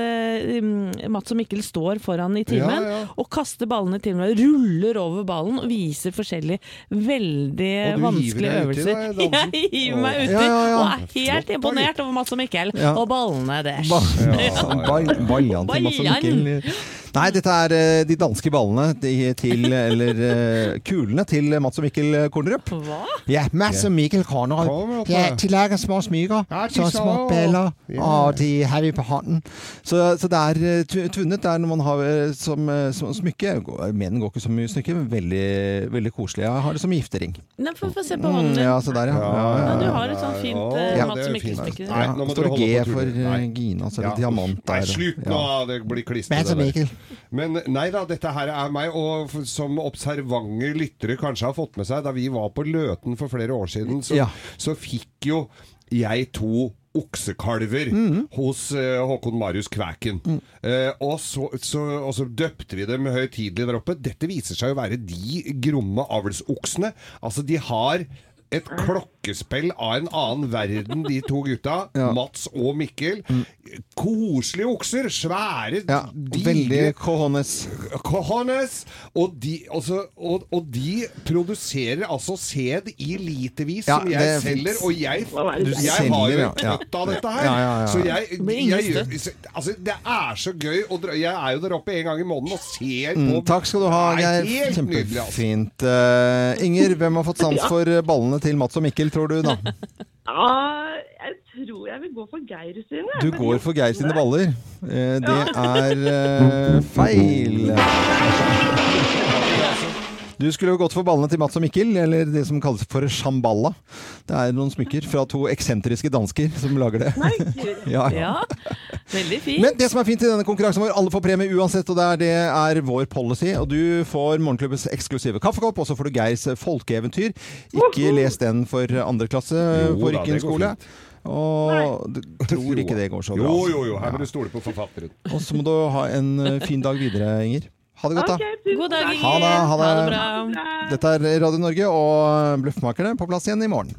um, Mats og Mikkel står foran i timen Ja, ja. og kaster ballene til hverandre. Ruller over ballen og viser forskjellige veldig Og du hiver vanskelige deg uti, øvelser. da. Jeg hiver meg uti Ja, ja, ja. og er helt Flott, imponert over Mats og Mikkel Ja. og ballene deres. Ba ja. ball- Ballene til Mats og Mikkel. Nei, dette er eh, de danske ballene de- til Eller eh, kulene til Mats og Mikkel Kornerup. Hva? Ja, Mats og Mikkel Kornerup. Ja, de lager små smykker. Ja, så så- små baller. Og de har vi på hånden. Så, så det er eh, tvunnet. Det er når man har som, som smykke Menn går ikke så mye smykke, men veldig, veldig koselig. Jeg har det som giftering. Nei, få se på hånden Mm, ja, se der, ja. ja, Ja, ja, du har et sånt fint Ja, Mats og Mikkel-smykke. fint. Nei, nå må står dere det G for Gina, så er det Ja. diamant der. Nei, slutt nå! Ja. Det blir klistret. Mats og. Mikkel. Men nei da, dette her er meg, og som observante lyttere kanskje har fått med seg, da vi var på Løten for flere år siden, så, Ja. så fikk jo jeg to oksekalver Mhm. hos uh, Håkon Marius Kvæken. Mm. Uh, og, så, så, og så døpte vi dem høytidelig der oppe. Dette viser seg å være de gromme avlsoksene. Altså, de har et rockespill av en annen verden, de to gutta. Ja. Mats og Mikkel. Koselige okser. Svære, Ja, veldig digre cojones. cojones. Og de, altså, og, og de produserer altså sæd i litervis, Ja, som jeg er selger. Og jeg, jeg selger, har jo ja. av dette her. Ja, ja, ja. Så jeg, jeg, gjør- altså, det er så gøy å dra Jeg er jo der oppe en gang i måneden og ser på Mm, takk skal du ha, Geir. altså. Kjempefint. Uh, Inger, hvem har fått sans for ballene til Mats og Mikkel, tror du, da? Ja, jeg tror jeg vil gå for Geir sine. Du går for Geir sine baller. Eh, Det er eh, feil. Du skulle jo gått for ballene til Mats og Mikkel, eller det som kalles for shamballa. Det er noen smykker fra to eksentriske dansker som lager det. Nei. Ja, ja. Ja, veldig fint. Men det som er fint i denne konkurransen vår, alle får premie uansett, og det er, det er vår policy. Og du får Morgenklubbens eksklusive kaffekopp, og så får du Geirs folkeeventyr. Ikke les den for andre klasse Jo på Rykken skole. Og du tror ikke det går så bra. Jo, jo, jo. Her må du stole på forfatteren. Og så må du ha en eh, fin dag videre, Inger. Ha det godt, da. Okay, God dag, Ha det, Ha det, ha det. bra. Dette er Radio Norge og Bløffmakerne på plass igjen i morgen.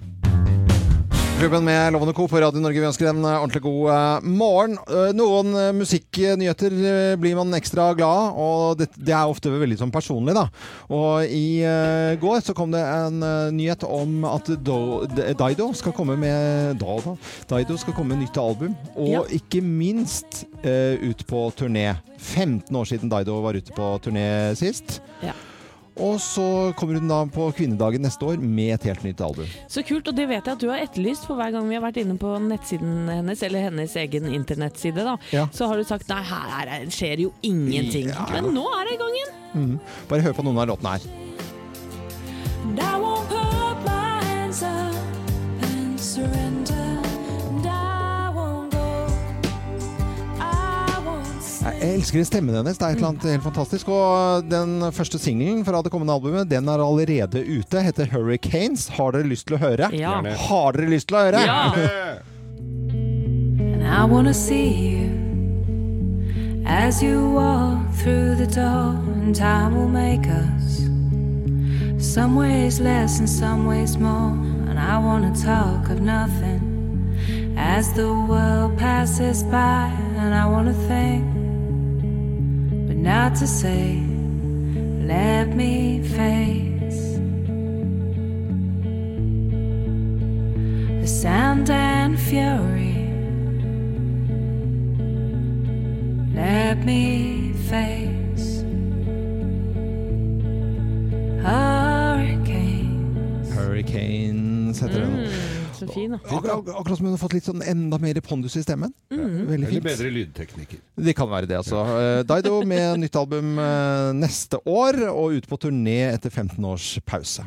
Klubben med Lovende Co. på Radio Norge. Vi ønsker en eh, ordentlig god eh, morgen. Eh, Noen musikknyheter blir man ekstra glad og det, det er ofte veldig sånn personlig, da. Og i uh, går så kom det en uh, nyhet om at Do, Dido skal komme med Daido, Dido skal komme med nytt album, og Ja. ikke minst uh, ut på turné. 15 år siden Dido var ute på turné sist. Ja. Og så kommer hun da på kvinnedagen neste år med et helt nytt album. Så kult, og det vet jeg at du har etterlyst, for hver gang vi har vært inne på nettsiden hennes, eller hennes egen internettside, da, Ja. så har du sagt nei, her er, skjer jo ingenting. Ja. Men nå er det i gang igjen. Mhm. Bare hør på noen av låtene her. And I won't put my hands up and surrender. Jeg elsker stemmen hennes. Det er et eller annet helt fantastisk. Og den første singelen fra det kommende albumet, den er allerede ute. Heter 'Hurricanes'. Har dere lyst til å høre? Ja. Har dere lyst til å høre? Ja. And I wanna see you as you walk through the door, and time will make us some ways less and some ways more. And I wanna talk of nothing as the world passes by, and I wanna think, not to say, let me face. The sound and fury let me face hurricanes. Hurricanes heter den. Mm. Mm, så fin, da. Ak ak akkurat som hun har fått litt sånn enda mer pondus i stemmen. Veldig Eller fint. bedre lydteknikker. Det kan være det, altså. Ja. Daido med nytt album eh, neste år, og ut på turné etter 15 års pause.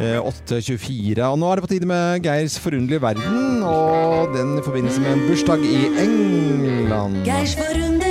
Eh, 8.24. Og nå er det på tide med Geirs forunderlige verden, og den i forbindelse med en bursdag i England. Geirs forunderlige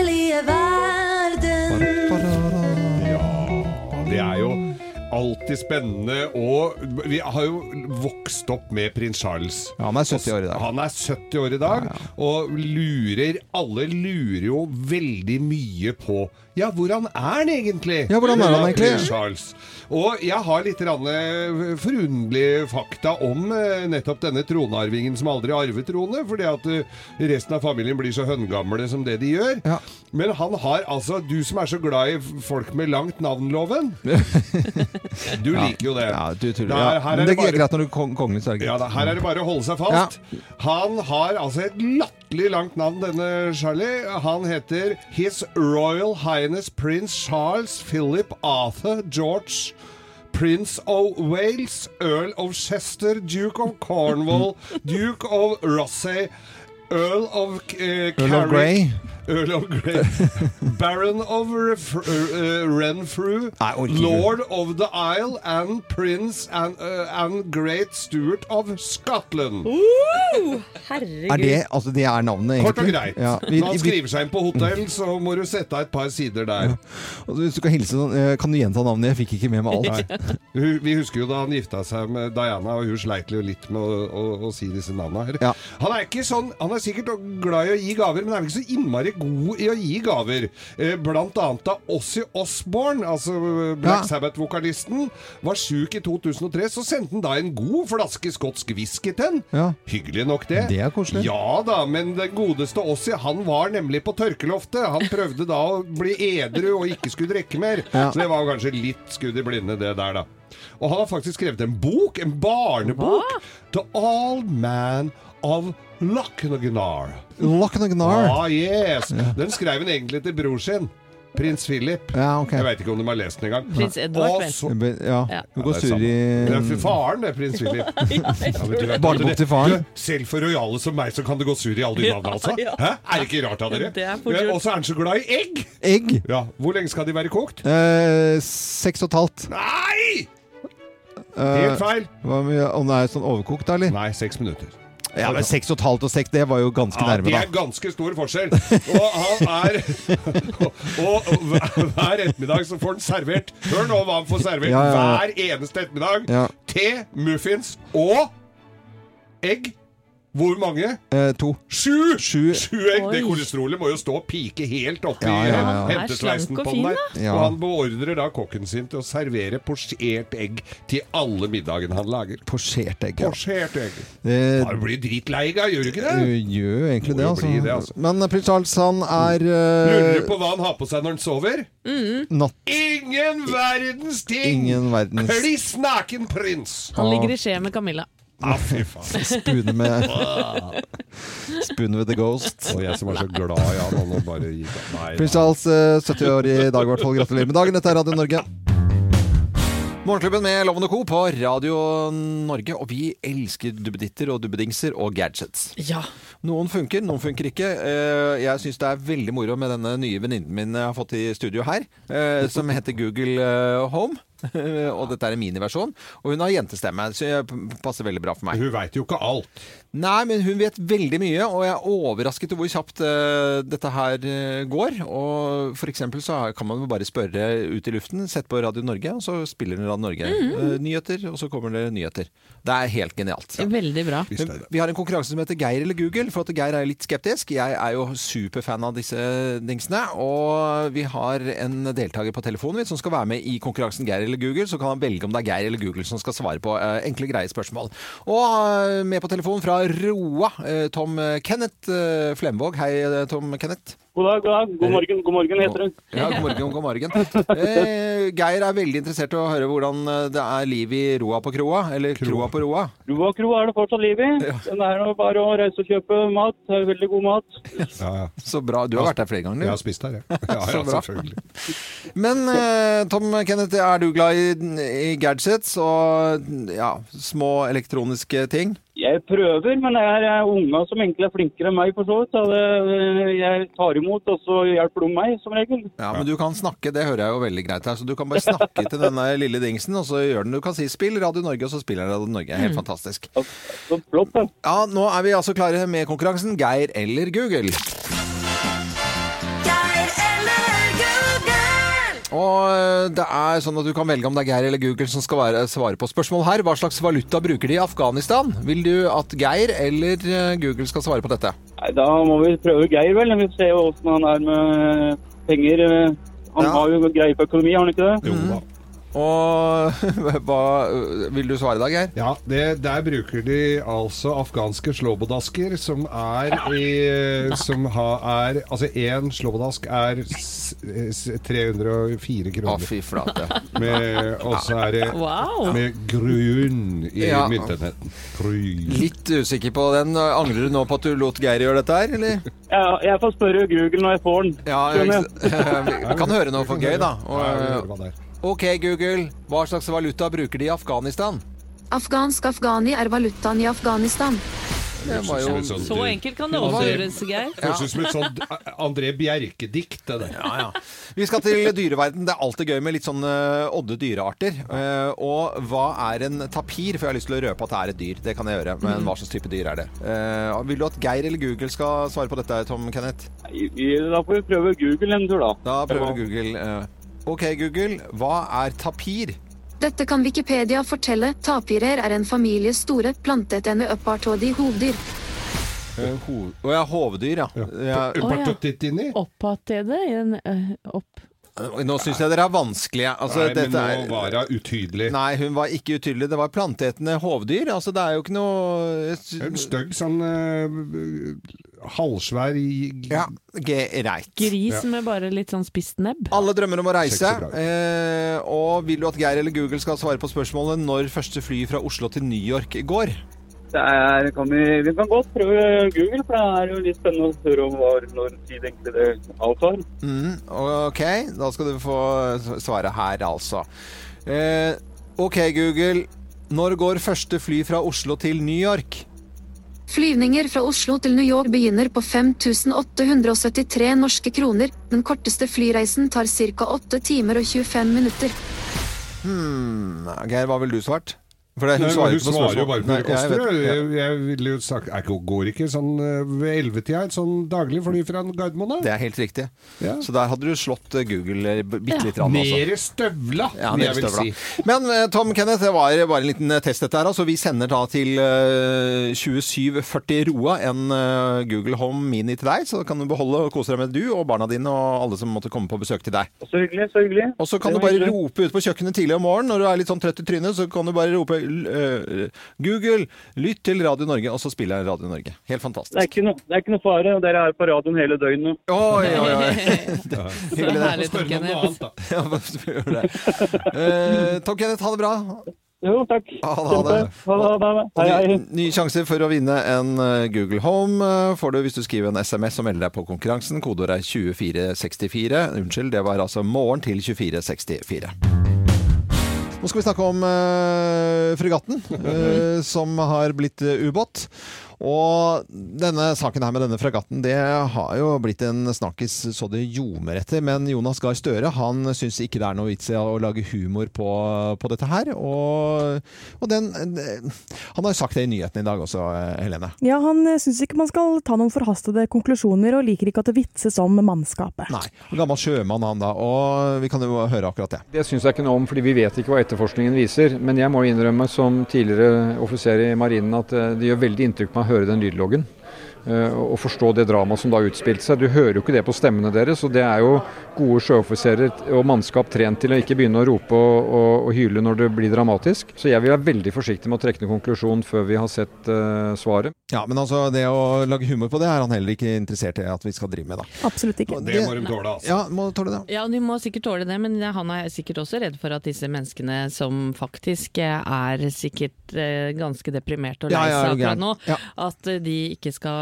alltid spennende. Og vi har jo vokst opp med prins Charles. Ja, han er 70 år i dag. Han er 70 år i dag, og lurer Alle lurer jo veldig mye på Ja, hvordan er han egentlig? Ja, hvordan er han egentlig? Charles. Og jeg har litt eh, forunderlige fakta om eh, nettopp denne tronarvingen som aldri arvet trone, fordi at eh, resten av familien blir så høngamle som det de gjør. Ja. Men han har altså Du som er så glad i folk med langt navn-loven. Du liker jo det. Ja, du tuller. Der- her er det det er bare- greit når du er kong kongelig, så er det Ja, da, her er det bare å holde seg fast. Han har altså et latterlig langt navn, denne Charlie. Han heter His Royal Highness Prince Charles Philip Arthur George. Prince of Wales, Earl of Chester, Duke of Cornwall, Duke of Rossay, Earl of uh, Earl of Grey. Earl of Grey, Baron of Ref uh, Renfrew, Nei. Lord of the Isle, and Prince and, uh, and Great Stuart of Scotland. Herregud. Er det, altså det er navnet, egentlig? Kort og greit. Ja, vi, Når han skriver seg inn på hotell, så må du sette av et par sider der. Ja. hvis du kan hilse eh, kan du gjenta navnet? Jeg fikk ikke med meg alt. Nei. Vi husker jo da han gifta seg med Diana, og hun sleit jo litt med å, å, å si disse navnene her. Ja. Han er ikke sånn, han er sikkert glad i å gi gaver, men er ikke så innmari god i å gi gaver. Eh, Blant annet da Ossie Osborne, altså Black Ja. Sabbath-vokalisten, var sjuk i 2003, så sendte han da en god flaske skotsk whisky til. Ja. Hyggelig nok det. Det er koselig. Ja da, men den godeste Ossie, han var nemlig på tørkeloftet. Han prøvde da å bli edru og ikke skulle drikke mer. Ja. Så det var kanskje litt skudd i blinde, det der, da. Og han har faktisk skrevet en bok, en barnebok, The Old Man of Lochnagnar. Lochnagar. Ah, yes! Den skrev han egentlig til bror sin. Prins Philip. Ja, okay. Jeg veit ikke om de har lest den engang. Prins Edvard, vel. så- Ja, Ja. du går sur i Det er for faren, det, prins Philip. Ja, Barnebok til faren. Selv for rojale som meg, så kan det gå sur i alle de navnene, altså. Hæ? Er det ikke rart av dere? Er. Og så er han så glad i egg! egg. Ja, Hvor lenge skal de være kokt? Eh, seks og et halvt. Nei! Eh, Helt feil. hva med, om det er sånn overkokt, da, eller? Nei, seks minutter. Ja, men seks og et halvt og seks, det var jo ganske Ja, nærme, det er ganske stor forskjell. Og han er Og hver- hver ettermiddag så får han servert Hør nå hva han får servert Ja, ja, hver eneste ettermiddag. Ja. Te, muffins og egg. Hvor mange? Eh, to. Sju! Sju. Sju egg! Det kolesterolet må jo stå og pike helt oppi Ja, ja, ja. Er hentesleisen på den der. Ja. Og han beordrer da kokken sin til å servere posjert egg til alle middagene han lager. Posjert egg. Ja. Posjert egg. Eh, du blir dritlei av, gjør du ikke det? Du gjør jo egentlig det, altså. det, altså. Men eh, prins Charles, han er Lurer eh, du på hva han har på seg når han sover? natt... Ingen verdens ting! Ingen verdens Kliss naken prins! Han ligger i skje med Camilla. Ah, fy faen. spune med Spune with the ghost. Og jeg som var så glad i han, og bare gikk. Nei, Prins Charles, eh, 70 år i dag i hvert fall. Gratulerer med dagen. Dette er Radio Norge. Morgenklubben med Loven og Co. på Radio Norge. Og vi elsker duppeditter og duppedingser og gadgets. Ja. Noen funker, noen funker ikke. Eh, Jeg syns det er veldig moro med denne nye venninnen min jeg har fått i studio her, eh, som heter Google eh, Home. og dette er en miniversjon. Og hun har jentestemme, så det passer veldig bra for meg. Hun veit jo ikke alt. Nei, men hun vet veldig mye, og jeg er overrasket over hvor kjapt uh, dette her uh, går. Og for eksempel så kan man bare spørre ut i luften, sett på Radio Norge, og så spiller hun Radio Norge eh, nyheter, og så kommer det nyheter. Det er helt genialt. Veldig bra. Er. Vi har en konkurranse som heter Geir eller Google, for at Geir er litt skeptisk. Jeg er jo superfan av disse dingsene, og vi har en deltaker på telefonen min som skal være med i konkurransen Geir eller Google, så kan han velge om det er Geir eller Google som skal svare på uh, enkle, greie spørsmål. Og uh, med på telefonen fra Roa, eh, Tom Kenneth Flemvåg. Hei, Tom Kenneth. God dag, god dag. God morgen, god morgen heter det. Ja, god morgen, god morgen. Eh, Geir er veldig interessert i å høre hvordan det er liv i Roa på kroa, eller kroa på Roa. Roa kroa er det fortsatt liv i. Den er nå bare å reise og kjøpe mat. Det er veldig god mat. Ja, ja. Så bra. Du har vært der flere ganger. Jeg har spist der, ja. Ja, ja, selvfølgelig. Men eh, Tom Kenneth, er du glad i, i gadgets og ja, små elektroniske ting? Jeg prøver, men det er eh, unga som egentlig er flinkere enn meg for så vidt. Så det, eh, jeg tar imot, og så hjelper de meg som regel. Ja, men du kan snakke, det hører jeg jo veldig greit her. Så du kan bare snakke til denne lille dingsen, og så gjør den Du kan si 'spill Radio Norge', og så spiller jeg Radio Norge. Helt fantastisk. Så flott, da. Ja, nå er vi altså klare med konkurransen Geir eller Google. Og eh, det er sånn at du kan velge om det er Geir eller Google som skal være, svare på spørsmål her. Hva slags valuta bruker de i Afghanistan? Vil du at Geir eller eh, Google skal svare på dette? Nei, da må vi prøve Geir, vel. Vi ser jo åssen han er med penger. Han Ja. har jo greie på økonomi, har han ikke det? Jo da. Og hva vil du svare da, Geir? Ja, det, der bruker de altså afghanske slåbodasker som er i Som ha, er Altså, én slåbodask er s, s, 304 Å, kroner. fy flate. Og så er det Wow. med grunn i Ja. myntenheten. Litt usikker på den. Angrer du nå på at du lot Geir gjøre dette her, eller? Ja, jeg får spørre Google når jeg får den. Ja, jeg, kan høre noe for gøy, da. Og. Ok, Google. Hva slags valuta bruker de i Afghanistan? Afghansk afghani er valutaen i Afghanistan. Det var jo Sånn, Så enkelt kan det overgjøres, Geir. Høres ut som et sånt André Bjerke-dikt, det der. Ja, ja. Vi skal til dyreverden. Det er alltid gøy med litt sånn odde dyrearter. Eh, og hva er en tapir? For jeg har lyst til å røpe at det er et dyr. Det kan jeg gjøre. Men hva slags type dyr er det? Eh, vil du at Geir eller Google skal svare på dette, Tom Kenneth? Da får vi prøve Google en tur, da. Da prøver Google. Eh. OK, Google. Hva er tapir? Dette kan Wikipedia fortelle. Tapirer er en familie store planteetende øppartådige hovdyr. Ho Å ja, hoveddyr, ja. ja. Partotitini? Oppatede i en eh, opp... Nå syns jeg dere er vanskelige. Altså, Nei, men nå er- var hun utydelig. Nei, hun var ikke utydelig. Det var planteetende hovdyr. Altså, det er jo ikke noe En stygg sånn uh, halvsvær Ja, greit. Gris med bare litt sånn spist nebb. Alle drømmer om å reise. Eh, og vil du at Geir eller Google skal svare på spørsmålet når første fly fra Oslo til New York går? Det er, kan vi, vi kan godt prøve Google, for det er jo litt spennende å høre om hva, når tid egentlig det avtar. Mm, ok, da skal du få svaret her, altså. Eh, ok, Google. Når går første fly fra Oslo til New York? Flyvninger fra Oslo til New York begynner på 5873 norske kroner. Den korteste flyreisen tar ca. 8 timer og 25 minutter. Hmm, Geir, hva ville du svart? For det, Nei, hun svarer hun svarer jo bare på Nei, det det jeg vet- ja. Jeg, jeg ville jo sagt jeg Går ikke sånn eh, ved ellevetida et sånn daglig fly fra Gardermoen? da? Det er helt riktig. Ja. Så der hadde du slått eh, Google eh, bitte litt. rann, altså. Nede støvla, Ja, vil jeg vil støvla. si. Men Tom Kenneth, det var bare en liten test dette her. Altså, vi sender da til eh, 2740 Roa en Google Home Mini til deg, så kan du beholde og kose deg med du og barna dine og alle som måtte komme på besøk til deg. Så hyggelig, så hyggelig. Og så kan du bare hyggelig. rope ut på kjøkkenet tidlig om morgenen når du er litt sånn trøtt i trynet, så kan du bare rope Google, lytt til Radio Norge, og så spiller jeg Radio Norge. Helt Det er, fantastisk. ikke noe, det er ikke noe fare, og dere er på radioen hele døgnet. Oi, oi, oi. Hyggelig det. herlig, Spør om noe annet, da. Ja, gjøre det? Uh, Tom Kenneth, ha det bra. Jo, takk. Ha det, Hei, hei. ny, sjanse for å vinne en eh, Google Home eh, får du hvis du skriver en SMS og melder deg på konkurransen. Kodeordet er 2464. Unnskyld, det var altså morgen til 2464. Nå skal vi snakke om eh, fregatten, eh, som har blitt eh, ubåt. Og denne saken her med denne fregatten, det har jo blitt en snakkis så det ljomer etter. Men Jonas Gahr Støre han syns ikke det er noe vits i å lage humor på, på dette her. Og, og den Han har jo sagt det i nyhetene i dag også, Helene. Ja, han syns ikke man skal ta noen forhastede konklusjoner, og liker ikke at det vitses om mannskapet. Nei. Gammel sjømann han da. Og vi kan jo høre akkurat det. Det syns jeg ikke noe om, fordi vi vet ikke hva etterforskningen viser. Men jeg må innrømme som tidligere offiser i marinen at eh, det gjør veldig inntrykk på meg høre den lydloggen. Eh, Og forstå det dramaet som da utspilte seg. Du hører jo ikke det på stemmene deres. Og det er jo gode sjøoffiserer og mannskap trent til å ikke begynne å rope og, og, og hyle når det blir dramatisk. Så jeg vil være veldig forsiktig med å trekke noen konklusjon før vi har sett uh, svaret. Ja, Men altså, det å lage humor på det er han heller ikke interessert i at vi skal drive med, da. Absolutt ikke. Det må de tåle, altså. Ja, må tåle det. Ja, de må sikkert tåle det, men han er sikkert også redd for at disse menneskene som faktisk eh, er sikkert eh, ganske deprimerte og lei seg akkurat nå, Ja. at eh, de ikke skal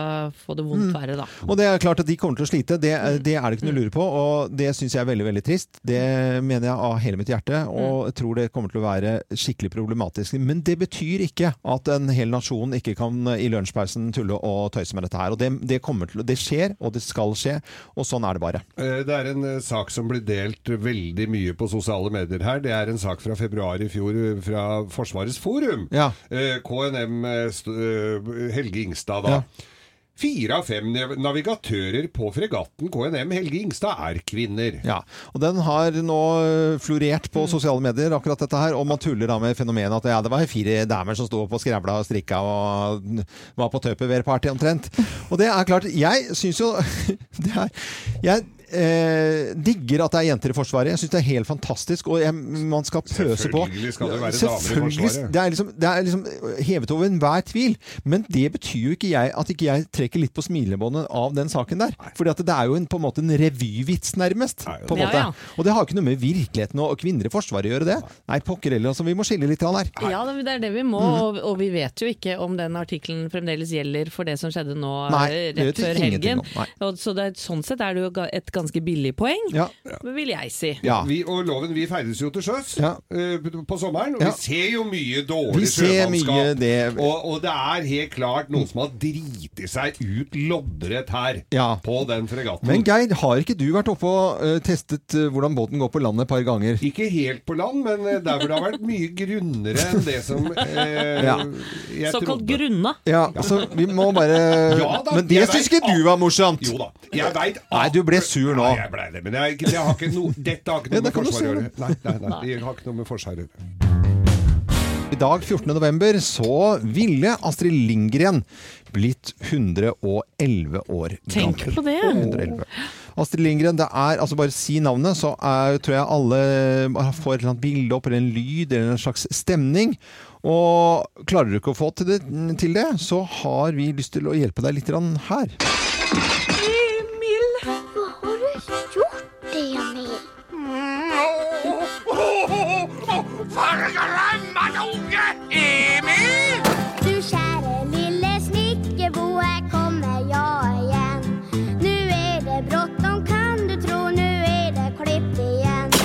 få det vondt verre, da. Og det er klart at de kommer til å slite, det, det er det ikke noe å lure på. Og det syns jeg er veldig veldig trist. Det mener jeg av hele mitt hjerte, og jeg tror det kommer til å være skikkelig problematisk. Men det betyr ikke at en hel nasjon ikke kan i lunsjpausen tulle og tøyse med dette her. Og det, det, kommer til, det skjer, og det skal skje, og sånn er det bare. Eh, Det er en eh, sak som blir delt veldig mye på sosiale medier her. Det er en sak fra februar i fjor eh, fra Forsvarets forum. Ja. Eh, KNM eh, eh, Helge Ingstad, da. Ja. Fire av fem navigatører på fregatten KNM Helge Ingstad er kvinner. Ja, og den har nå øh, florert på sosiale medier, akkurat dette her. Og man tuller da med fenomenet at ja, det var fire damer som sto opp og skrævla og strikka og var på Tupperware-party omtrent. Og det er klart, jeg syns jo det er, Jeg eh, digger at det er jenter i Forsvaret. Jeg syns det er helt fantastisk. Og jeg, man skal pøse på. Selvfølgelig skal det være damer i Forsvaret. Det er, liksom, det er liksom hevet over enhver tvil. Men det betyr jo ikke jeg at ikke jeg trekker litt på smilebåndet av den saken der. For det er jo en, på en måte en revyvits, nærmest. På en måte. ja. Og det har ikke noe med virkeligheten og kvinner i Forsvaret å gjøre, det. Nei, pokker heller. Altså, vi må skille litt her. Ja, det er det vi må, Mm. og, og vi vet jo ikke om den artikkelen fremdeles gjelder for det som skjedde nå Nei, eh, rett før helgen. om. Og, så det, er- sånn sett er det jo et ganske billig poeng, Ja. vil jeg si. Ja. Vi, og loven, vi ferdes jo til sjøs Ja. eh, på sommeren, og Ja. vi ser jo mye dårlig sjømannskap. Og, og det er helt klart noen som har driti seg ut loddrett her Ja. på den fregatten. Men Geir, har ikke du vært oppe og eh, testet eh, hvordan båten går på land et par ganger? Ikke helt på land, men der hvor det har vært mye grunnere enn det som eh, Ja. jeg Såkalt trodde. grunna. Ja, så vi må bare Ja da, Men det syns ikke du var morsomt! Jo da. Jeg vet Nei, du ble sur nå. Nei, jeg blei det. Men jeg, det har ikke no, dette har ikke noe med Forsvaret å gjøre. Nei, nei, nei, det har ikke noe med Forsvaret å gjøre. I dag, 14. november, så ville Astrid Lindgren blitt 111 år Tenk gammel. på det. 111. Astrid Lindgren, det er altså bare si navnet, så er, tror jeg alle får et eller annet bilde opp, eller en lyd, eller en slags stemning. Og klarer du ikke å få til det, til det så har vi lyst til å hjelpe deg litt her her. Forglemmede unge Emil! Du kjære lille snickerbo, her kommer jeg igjen. Nu er det bråttom, kan du tro, nu er det klipp igjen.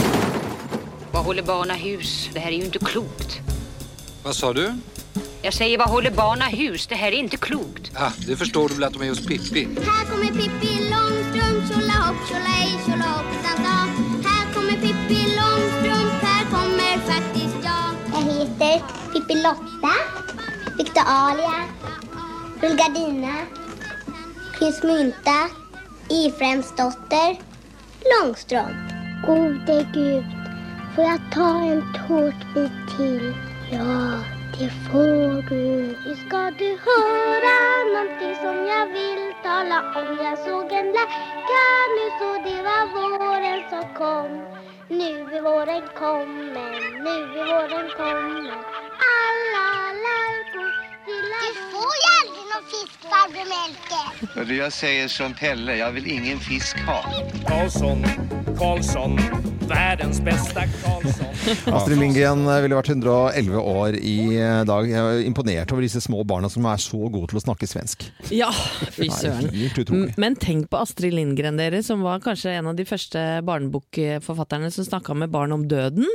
Hva håller barna hus? Det her er jo ikke klokt. Hva sa du? Jeg sier hva håller barna hus? Det her er ikke klokt. Ah, det forstår du vel at de er hos Pippi? Her kommer Pippi Långstrump, kjola hopp, kjola dag. kjola hopp, da, da. Her kommer Pippi. Jag heter Pippi Alia, Victoria, Rullgardina, Prins Mynta, Ifremsdotter, Långstrump. Gode Gud, får jeg ta en tårtbit til? Ja, det får du. Nu ska du höra någonting som jag vill tala om. Jag såg en läcka nu så det var våren som kom. Nu är våren kommen, nu är våren kommen. Alla lärkor Du får ju aldrig någon fisk, farbror Melker. Du, jag säger som Pelle, jag vill ingen fisk ha. Karlsson, Karlsson, världens beste Karlsson. Astrid Lindgren eh, ville vært 111 år i eh, dag. Jeg er imponert over disse små barna som er så gode til å snakke svensk. Ja, fy søren. Men tenk på Astrid Lindgren, dere, som var kanskje en av de første barnebokforfatterne som snakka med barn om døden.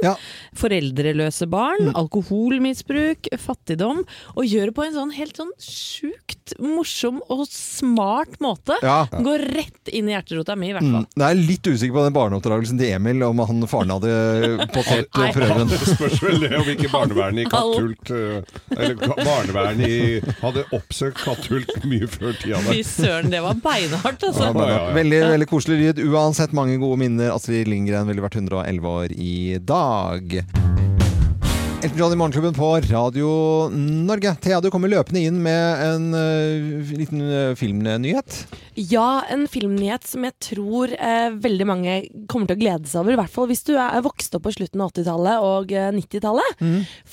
Foreldreløse barn, Mm. alkoholmisbruk, fattigdom. Og gjør det på en sånn helt sånn sjukt morsom og smart måte. Ja. Går rett inn i hjerterota mi, i hvert Mm. fall. Det er litt usikker på den barneoppdragelsen til Emil, om han faren hadde passert prøven. Det spørs vel det om ikke barnevernet i Katthult eh, Eller barnevernet i, hadde oppsøkt Katthult mye før tida Fy søren, det var beinhardt, altså. Ja, ja. Veldig, veldig koselig lyd. Uansett mange gode minner. Astrid Lindgren ville vært 111 år i dag. Elton John i Morgenklubben på Radio Norge. Thea, du kommer løpende inn med en uh, liten uh, filmnyhet. Ja, en filmnyhet som jeg tror uh, veldig mange kommer til å glede seg over. I hvert fall hvis du er vokst opp på slutten av 80-tallet og eh, 90-tallet.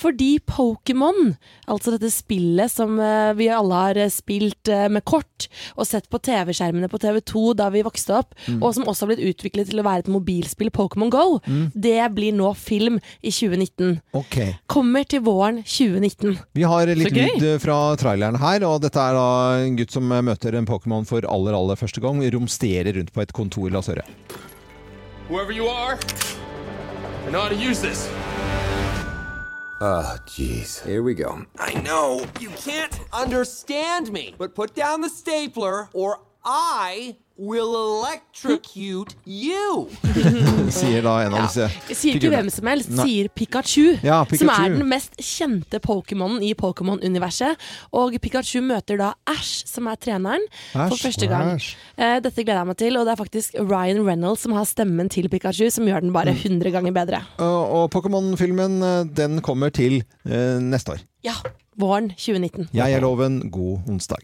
Fordi Pokémon, altså dette spillet som vi alle har spilt med kort og sett på TV-skjermene på TV2 da vi vokste opp, Mm. og som også har blitt utviklet til å være et mobilspill, Pokémon Go, Mm. det blir nå film i 2019. Ok. Kommer til våren 2019. Vi har litt lyd eh, fra traileren her, og dette er da en gutt som eh, møter en Pokémon for aller, aller første gang. Romsterer rundt på et kontor, la oss høre. Oh, jeez. Here we go. I know you can't understand me, but put down the stapler or I will electrocute you. Sier da en av disse Sier ikke hvem som helst, Nei. sier Pikachu, Ja, Pikachu. som er den mest kjente Pokémonen i Pokémon-universet. Og Pikachu møter da Ash, som er treneren, for første gang. Ash. Eh, dette gleder jeg meg til, og det er faktisk Ryan Reynolds som har stemmen til Pikachu, som gjør den bare 100 ganger bedre. Og, og Pokémon-filmen eh, den kommer til eh, neste år. Ja, våren 2019. Jeg er Loven, god onsdag.